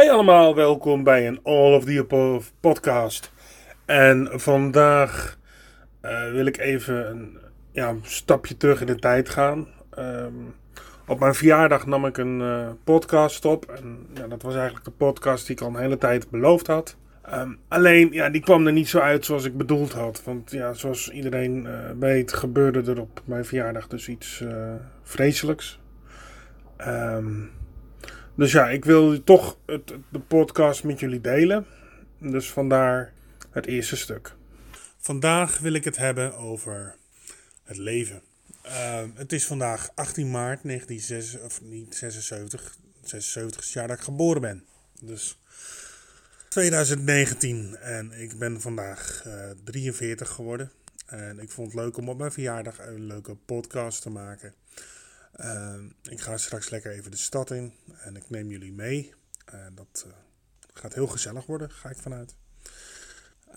Hey allemaal, welkom bij een All of the Above podcast. En vandaag eh, wil ik even een ja, stapje terug in de tijd gaan. Ehm, op mijn verjaardag nam ik een eh, podcast op. En ja, dat was eigenlijk de podcast die ik al een hele tijd beloofd had. Ehm, alleen, ja, die kwam er niet zo uit zoals ik bedoeld had. Want ja, zoals iedereen eh, weet, gebeurde er op mijn verjaardag dus iets vreselijks. Um, dus ja, ik wil toch het, de podcast met jullie delen. Dus vandaar het eerste stuk. Vandaag wil ik het hebben over het leven. Uh, het is vandaag 18 maart 1976, of niet 76, 76 jaar dat ik geboren ben. Dus 2019 en ik ben vandaag uh, eh, 43 geworden. En ik vond het leuk om op mijn verjaardag een leuke podcast te maken. Ehm, ik ga straks lekker even de stad in en ik neem jullie mee. dat uh, gaat heel gezellig worden, ga ik vanuit.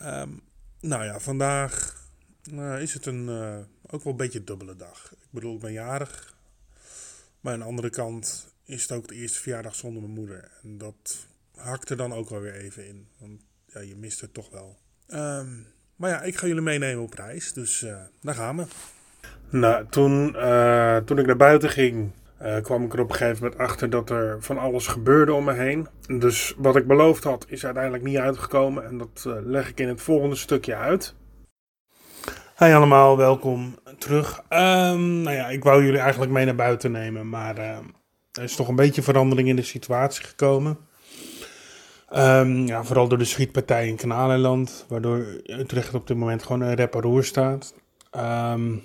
Um, nou ja, vandaag uh, is het een, uh, ook wel een beetje dubbele dag. Ik bedoel, ik ben jarig. Maar aan de andere kant is het ook de eerste verjaardag zonder mijn moeder. En dat hakt er dan ook wel weer even in. Want ja, je mist het toch wel. Um, maar ja, ik ga jullie meenemen op reis. Dus daar gaan we. Nou, toen, uh, toen ik naar buiten ging, uh, kwam ik er op een gegeven moment achter dat er van alles gebeurde om me heen. Dus wat ik beloofd had, is uiteindelijk niet uitgekomen. En dat uh, leg ik in het volgende stukje uit. Hey allemaal, welkom terug. Um, nou ja, ik wou jullie eigenlijk mee naar buiten nemen, maar er is toch een beetje verandering in de situatie gekomen. Um, ja, vooral door de schietpartij in Kanalenland, waardoor Utrecht op dit moment gewoon een reparoer staat. Um,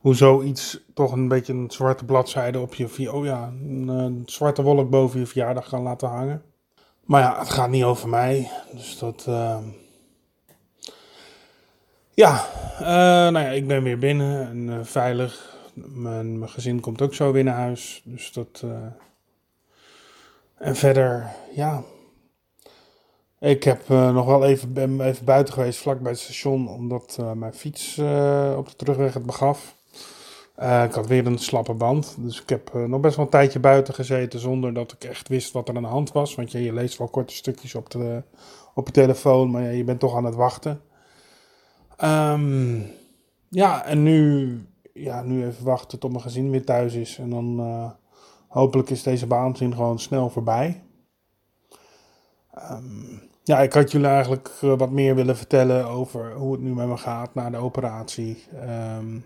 hoe zoiets toch een beetje een zwarte bladzijde op je, oh ja, een, zwarte wolk boven je verjaardag kan laten hangen. Maar ja, het gaat niet over mij. Dus dat. Uh... Ja, uh, nou ja, ik ben weer binnen en uh, veilig. Mijn, mijn, gezin komt ook zo naar huis. Dus dat. En verder, ja. Ik heb nog wel even, ben even buiten geweest, vlak bij het station, omdat mijn fiets op de terugweg het begaf. Uh, ik had weer een slappe band. Dus ik heb uh, nog best wel een tijdje buiten gezeten zonder dat ik echt wist wat er aan de hand was. Want je, je leest wel korte stukjes op, de, op je telefoon, maar ja, je bent toch aan het wachten. Um, ja, en nu, ja, nu even wachten tot mijn gezin weer thuis is. En dan uh, hopelijk is deze baanzin gewoon snel voorbij. Um, ja, ik had jullie eigenlijk wat meer willen vertellen over hoe het nu met me gaat na de operatie. Um,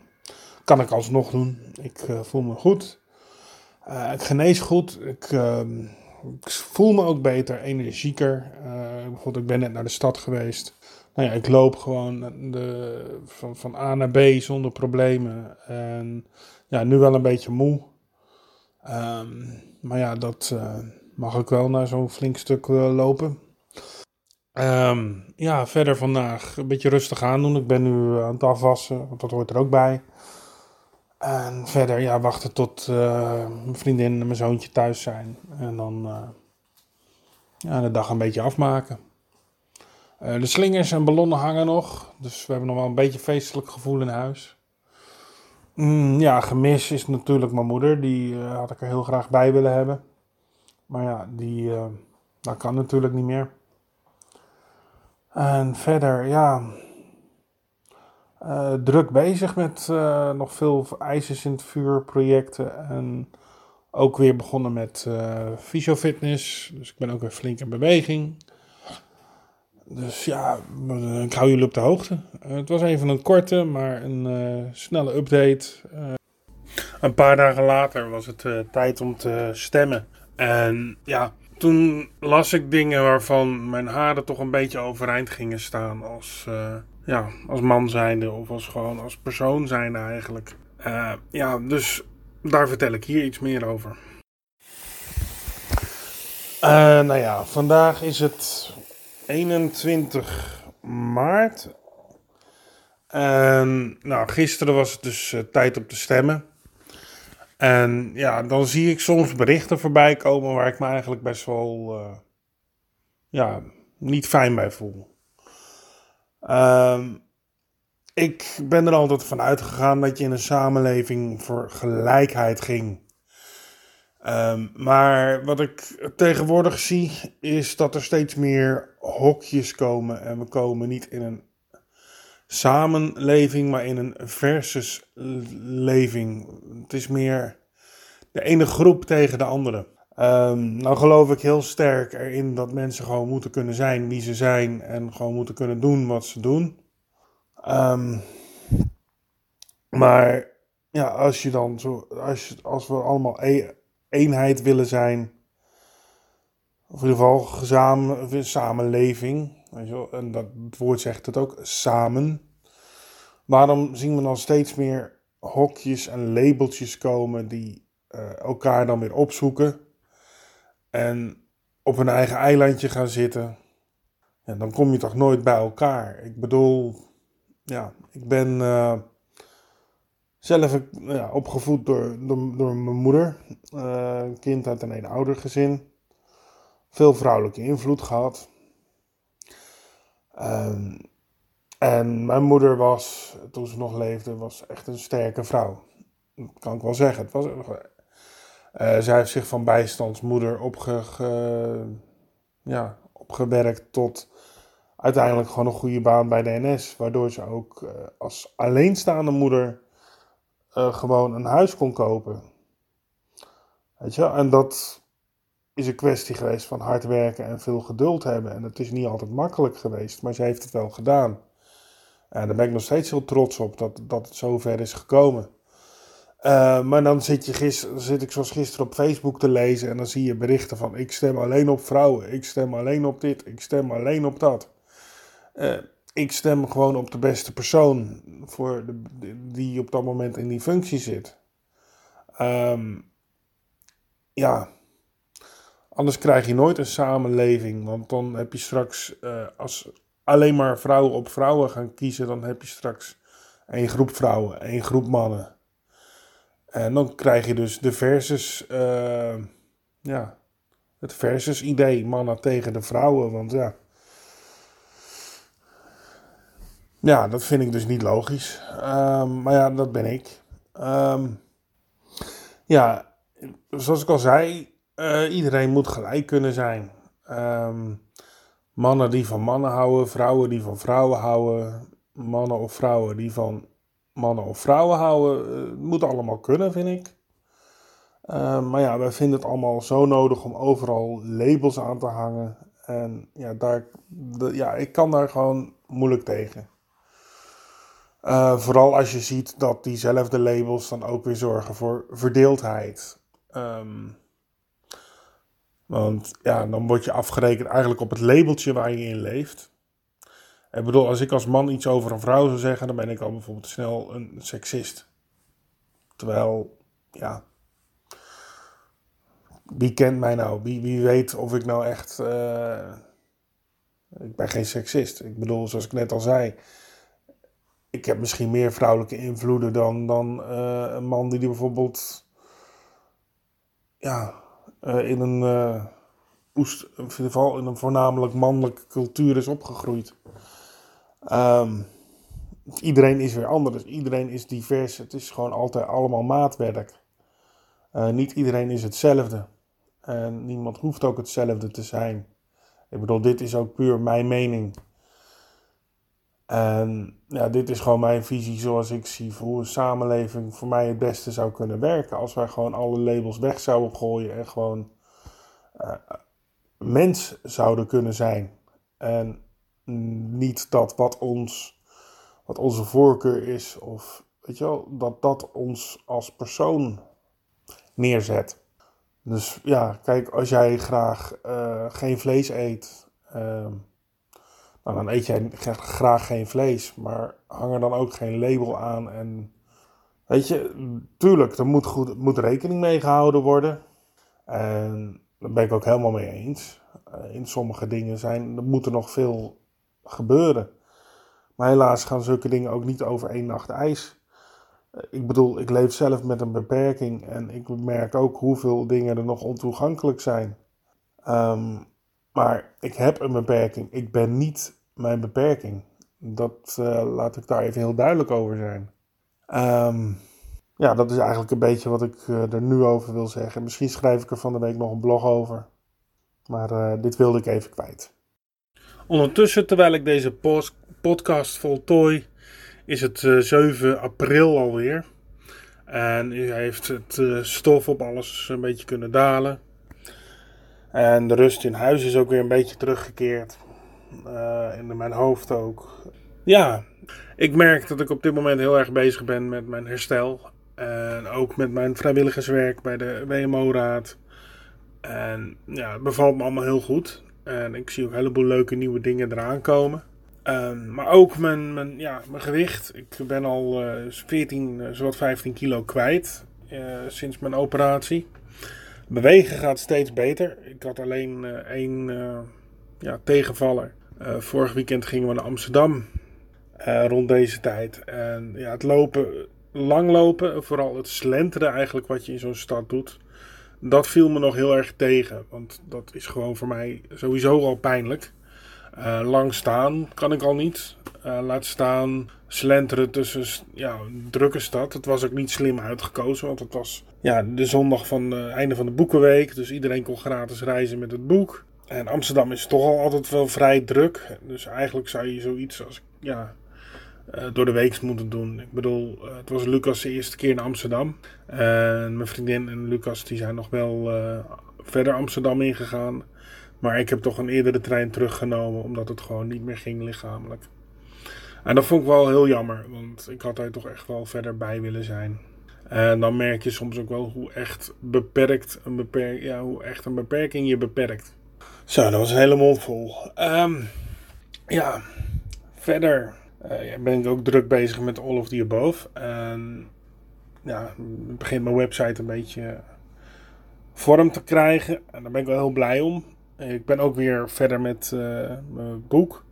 kan ik alsnog doen. Ik uh, voel me goed. Uh, ik genees goed. Ik, uh, ik, voel me ook beter, energieker. Bijvoorbeeld, ik ben net naar de stad geweest. Nou ja, ik loop gewoon de, van, van A naar B zonder problemen. En ja, nu wel een beetje moe. Um, maar ja, dat mag ik wel naar zo'n flink stuk lopen. Um, ja, verder vandaag een beetje rustig aan doen. Ik ben nu aan het afwassen, want dat hoort er ook bij. En verder, ja, wachten tot uh, mijn vriendin en mijn zoontje thuis zijn. En dan uh, ja, de dag een beetje afmaken. Uh, de slingers en ballonnen hangen nog. Dus we hebben nog wel een beetje feestelijk gevoel in huis. Mm, ja, gemis is natuurlijk mijn moeder. Die had ik er heel graag bij willen hebben. Maar ja, die, dat kan natuurlijk niet meer. En verder, ja, uh, druk bezig met uh, nog veel ijzers in het vuur projecten. En ook weer begonnen met uh, fitness. Dus ik ben ook weer flink in beweging. Dus ja, ik hou jullie op de hoogte. het was even een korte, maar een snelle update. een paar dagen later was het tijd om te stemmen. En ja, toen las ik dingen waarvan mijn haren toch een beetje overeind gingen staan als ja, als man zijnde of als gewoon als persoon zijnde eigenlijk. Uh, ja, dus daar vertel ik hier iets meer over. Uh, nou ja, vandaag is het 21 maart. En nou, gisteren was het dus uh, tijd om te stemmen. En ja, dan zie ik soms berichten voorbij komen waar ik me eigenlijk best wel ja, niet fijn bij voel. Um, ik ben er altijd van uitgegaan dat je in een samenleving voor gelijkheid ging. Ehm, maar wat ik tegenwoordig zie, is dat er steeds meer hokjes komen. En we komen niet in een samenleving, maar in een versusleving. Het is meer de ene groep tegen de andere. Um, nou geloof ik heel sterk erin dat mensen gewoon moeten kunnen zijn wie ze zijn en gewoon moeten kunnen doen wat ze doen. Um, maar ja, als je dan zo, als, als we allemaal e eenheid willen zijn, of in ieder geval gezamen, samenleving, je en dat woord zegt het ook, samen. Waarom zien we dan steeds meer hokjes en labeltjes komen die uh, elkaar dan weer opzoeken en op een eigen eilandje gaan zitten? Ja, dan kom je toch nooit bij elkaar. Ik bedoel, ja, ik ben uh, zelf ja, opgevoed door, door, mijn moeder. Uh, kind uit een eenoudergezin. Veel vrouwelijke invloed gehad. Um, en mijn moeder was, toen ze nog leefde, was echt een sterke vrouw. Dat kan ik wel zeggen. Het was, uh, zij heeft zich van bijstandsmoeder opge, ja, opgewerkt tot uiteindelijk gewoon een goede baan bij de NS. Waardoor ze ook uh, als alleenstaande moeder uh, gewoon een huis kon kopen. Weet je, en dat is een kwestie geweest van hard werken en veel geduld hebben. En het is niet altijd makkelijk geweest, maar ze heeft het wel gedaan. En daar ben ik nog steeds heel trots op dat, dat het zover is gekomen. Uh, maar dan zit, je gister, zit ik zoals gisteren op Facebook te lezen en dan zie je berichten van ik stem alleen op vrouwen, ik stem alleen op dit, ik stem alleen op dat. Uh, ik stem gewoon op de beste persoon voor de, die op dat moment in die functie zit. Um, ja, anders krijg je nooit een samenleving, want dan heb je straks, uh, als alleen maar vrouwen op vrouwen gaan kiezen, dan heb je straks één groep vrouwen, één groep mannen. En dan krijg je dus de versus, uh, ja, het versus idee, mannen tegen de vrouwen, want ja Ja, dat vind ik dus niet logisch. Um, maar ja, dat ben ik. Um, ja, zoals ik al zei, uh, iedereen moet gelijk kunnen zijn. Um, mannen die van mannen houden, vrouwen die van vrouwen houden, mannen of vrouwen die van mannen of vrouwen houden. Het moet allemaal kunnen, vind ik. maar ja, wij vinden het allemaal zo nodig om overal labels aan te hangen. En ja, daar, ja ik kan daar gewoon moeilijk tegen. Uh, vooral als je ziet dat diezelfde labels dan ook weer zorgen voor verdeeldheid. Um, want ja, dan word je afgerekend eigenlijk op het labeltje waar je in leeft. Ik bedoel, als ik als man iets over een vrouw zou zeggen, dan ben ik al bijvoorbeeld snel een seksist. Terwijl, ja. Wie kent mij nou? Wie, wie weet of ik nou echt. Uh, ik ben geen seksist. Ik bedoel, zoals ik net al zei ik heb misschien meer vrouwelijke invloeden dan, dan uh, een man die, die bijvoorbeeld ja, uh, in een oest, in ieder geval in een voornamelijk mannelijke cultuur is opgegroeid. Um, iedereen is weer anders, iedereen is divers. Het is gewoon altijd allemaal maatwerk. niet iedereen is hetzelfde. En niemand hoeft ook hetzelfde te zijn. Ik bedoel, dit is ook puur mijn mening. En ja, dit is gewoon mijn visie zoals ik zie voor hoe een samenleving voor mij het beste zou kunnen werken. Als wij gewoon alle labels weg zouden gooien en gewoon uh, mens zouden kunnen zijn. En niet dat wat, ons, wat onze voorkeur is, of weet je wel, dat dat ons als persoon neerzet. Dus ja, kijk, als jij graag uh, geen vlees eet. Uh, nou, dan eet jij graag geen vlees, maar hang er dan ook geen label aan. En weet je, tuurlijk, er moet, goed, moet rekening mee gehouden worden. En daar ben ik ook helemaal mee eens. Eh, in sommige dingen zijn, er moet er nog veel gebeuren. Maar helaas gaan zulke dingen ook niet over één nacht ijs. Eh, ik bedoel, ik leef zelf met een beperking en ik merk ook hoeveel dingen er nog ontoegankelijk zijn. Um, maar ik heb een beperking. Ik ben niet mijn beperking. Dat uh, laat ik daar even heel duidelijk over zijn. Um, ja, dat is eigenlijk een beetje wat ik er nu over wil zeggen. Misschien schrijf ik er van de week nog een blog over. Maar dit wilde ik even kwijt. Ondertussen, terwijl ik deze podcast voltooi, is het 7 april alweer. En u heeft het stof op alles een beetje kunnen dalen. En de rust in huis is ook weer een beetje teruggekeerd. Uh, in mijn hoofd ook. Ja, ik merk dat ik op dit moment heel erg bezig ben met mijn herstel. En ook met mijn vrijwilligerswerk bij de WMO-raad. En ja, het bevalt me allemaal heel goed. En ik zie ook een heleboel leuke nieuwe dingen eraan komen. Um, maar ook mijn, mijn, ja, mijn gewicht. Ik ben al uh, 14, uh, zowat 15 kilo kwijt uh, sinds mijn operatie. Bewegen gaat steeds beter. Ik had alleen uh, één ja, tegenvaller. vorig weekend gingen we naar Amsterdam rond deze tijd. En ja, het lopen, langlopen, vooral het slenteren eigenlijk wat je in zo'n stad doet. Dat viel me nog heel erg tegen. Want dat is gewoon voor mij sowieso al pijnlijk. Uh, lang staan kan ik al niet. Uh, laat staan slenteren tussen ja, een drukke stad. Het was ook niet slim uitgekozen, want het was ja, de zondag van het einde van de boekenweek. Dus iedereen kon gratis reizen met het boek. En Amsterdam is toch al altijd wel vrij druk. Dus eigenlijk zou je zoiets als ja, uh, door de week moeten doen. Ik bedoel, het was Lucas de eerste keer naar Amsterdam. En mijn vriendin en Lucas die zijn nog wel verder Amsterdam ingegaan. Maar ik heb toch een eerdere trein teruggenomen, omdat het gewoon niet meer ging lichamelijk. En dat vond ik wel heel jammer, want ik had daar toch echt wel verder bij willen zijn. En dan merk je soms ook wel hoe echt beperkt een, beperk, ja, hoe echt een beperking je beperkt. Zo, dat was een hele mond vol. Um, ja, verder uh, ben ik ook druk bezig met All of the Above. En ja, begint mijn website een beetje vorm te krijgen. En daar ben ik wel heel blij om. Ik ben ook weer verder met uh, mijn boek.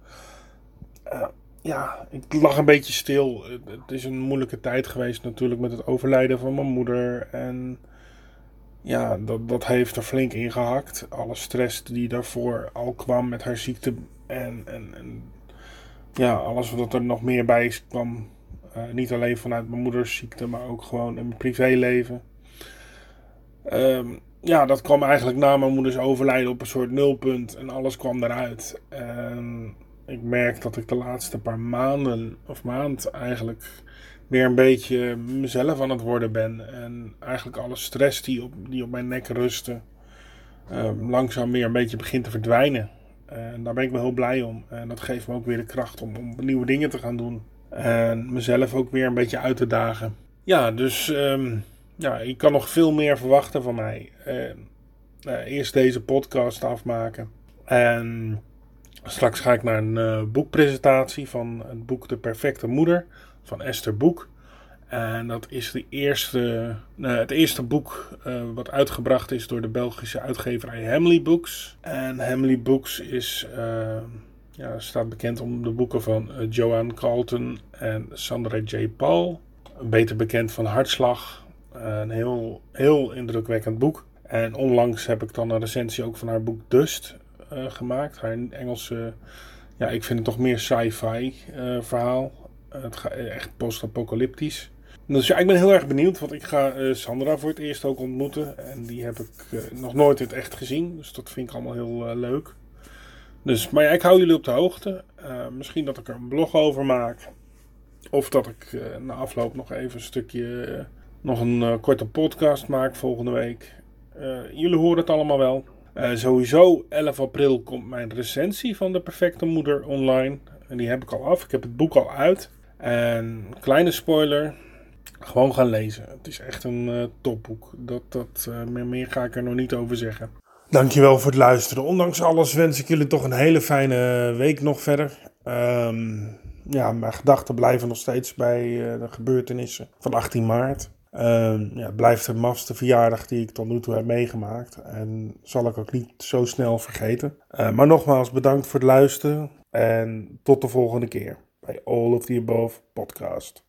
Uh, ja, ik lag een beetje stil. Het is een moeilijke tijd geweest natuurlijk met het overlijden van mijn moeder. En ja, dat, dat heeft er flink in gehakt. Alle stress die daarvoor al kwam met haar ziekte. En, en, en ja, alles wat er nog meer bij kwam. Uh, niet alleen vanuit mijn moeders ziekte, maar ook gewoon in mijn privéleven. Um, ja, dat kwam eigenlijk na mijn moeders overlijden op een soort nulpunt en alles kwam eruit. Ik merk dat ik de laatste paar maanden, of maand eigenlijk, weer een beetje mezelf aan het worden ben. En eigenlijk alle stress die op, die op mijn nek rustte, uh, langzaam weer een beetje begint te verdwijnen. En daar ben ik wel heel blij om. En dat geeft me ook weer de kracht om, om nieuwe dingen te gaan doen. En mezelf ook weer een beetje uit te dagen. Ja, dus um, ja, je kan nog veel meer verwachten van mij. Uh, eerst deze podcast afmaken. En straks ga ik naar een uh, boekpresentatie van het boek De Perfecte Moeder van Esther Boek. En dat is de eerste, uh, het eerste boek wat uitgebracht is door de Belgische uitgeverij Hamley Books. En Hamley Books is, ja, staat bekend om de boeken van Joanne Carlton en Sandra J. Paul. Beter bekend van Hartslag, een heel, heel indrukwekkend boek. En onlangs heb ik dan een recensie ook van haar boek Dust uh, gemaakt. Haar Engelse, ja, ik vind het toch meer sci-fi uh, verhaal. het gaat echt post-apocalyptisch. Dus ja, ik ben heel erg benieuwd, want ik ga uh, Sandra voor het eerst ook ontmoeten. En die heb ik nog nooit in het echt gezien. Dus dat vind ik allemaal heel leuk. Dus, maar ja, ik hou jullie op de hoogte. misschien dat ik er een blog over maak. Of dat ik na afloop nog even een stukje nog een korte podcast maak volgende week. Jullie horen het allemaal wel. Sowieso 11 april komt mijn recensie van De Perfecte Moeder online. En die heb ik al af. Ik heb het boek al uit. En kleine spoiler. Gewoon gaan lezen. Het is echt een topboek. Dat, dat, meer, meer ga ik er nog niet over zeggen. Dankjewel voor het luisteren. Ondanks alles wens ik jullie toch een hele fijne week nog verder. Um, ja, mijn gedachten blijven nog steeds bij de gebeurtenissen van 18 maart. Uh, ja, het blijft de mafste verjaardag die ik tot nu toe heb meegemaakt. En zal ik ook niet zo snel vergeten. Maar nogmaals bedankt voor het luisteren. En tot de volgende keer bij All of the Above podcast.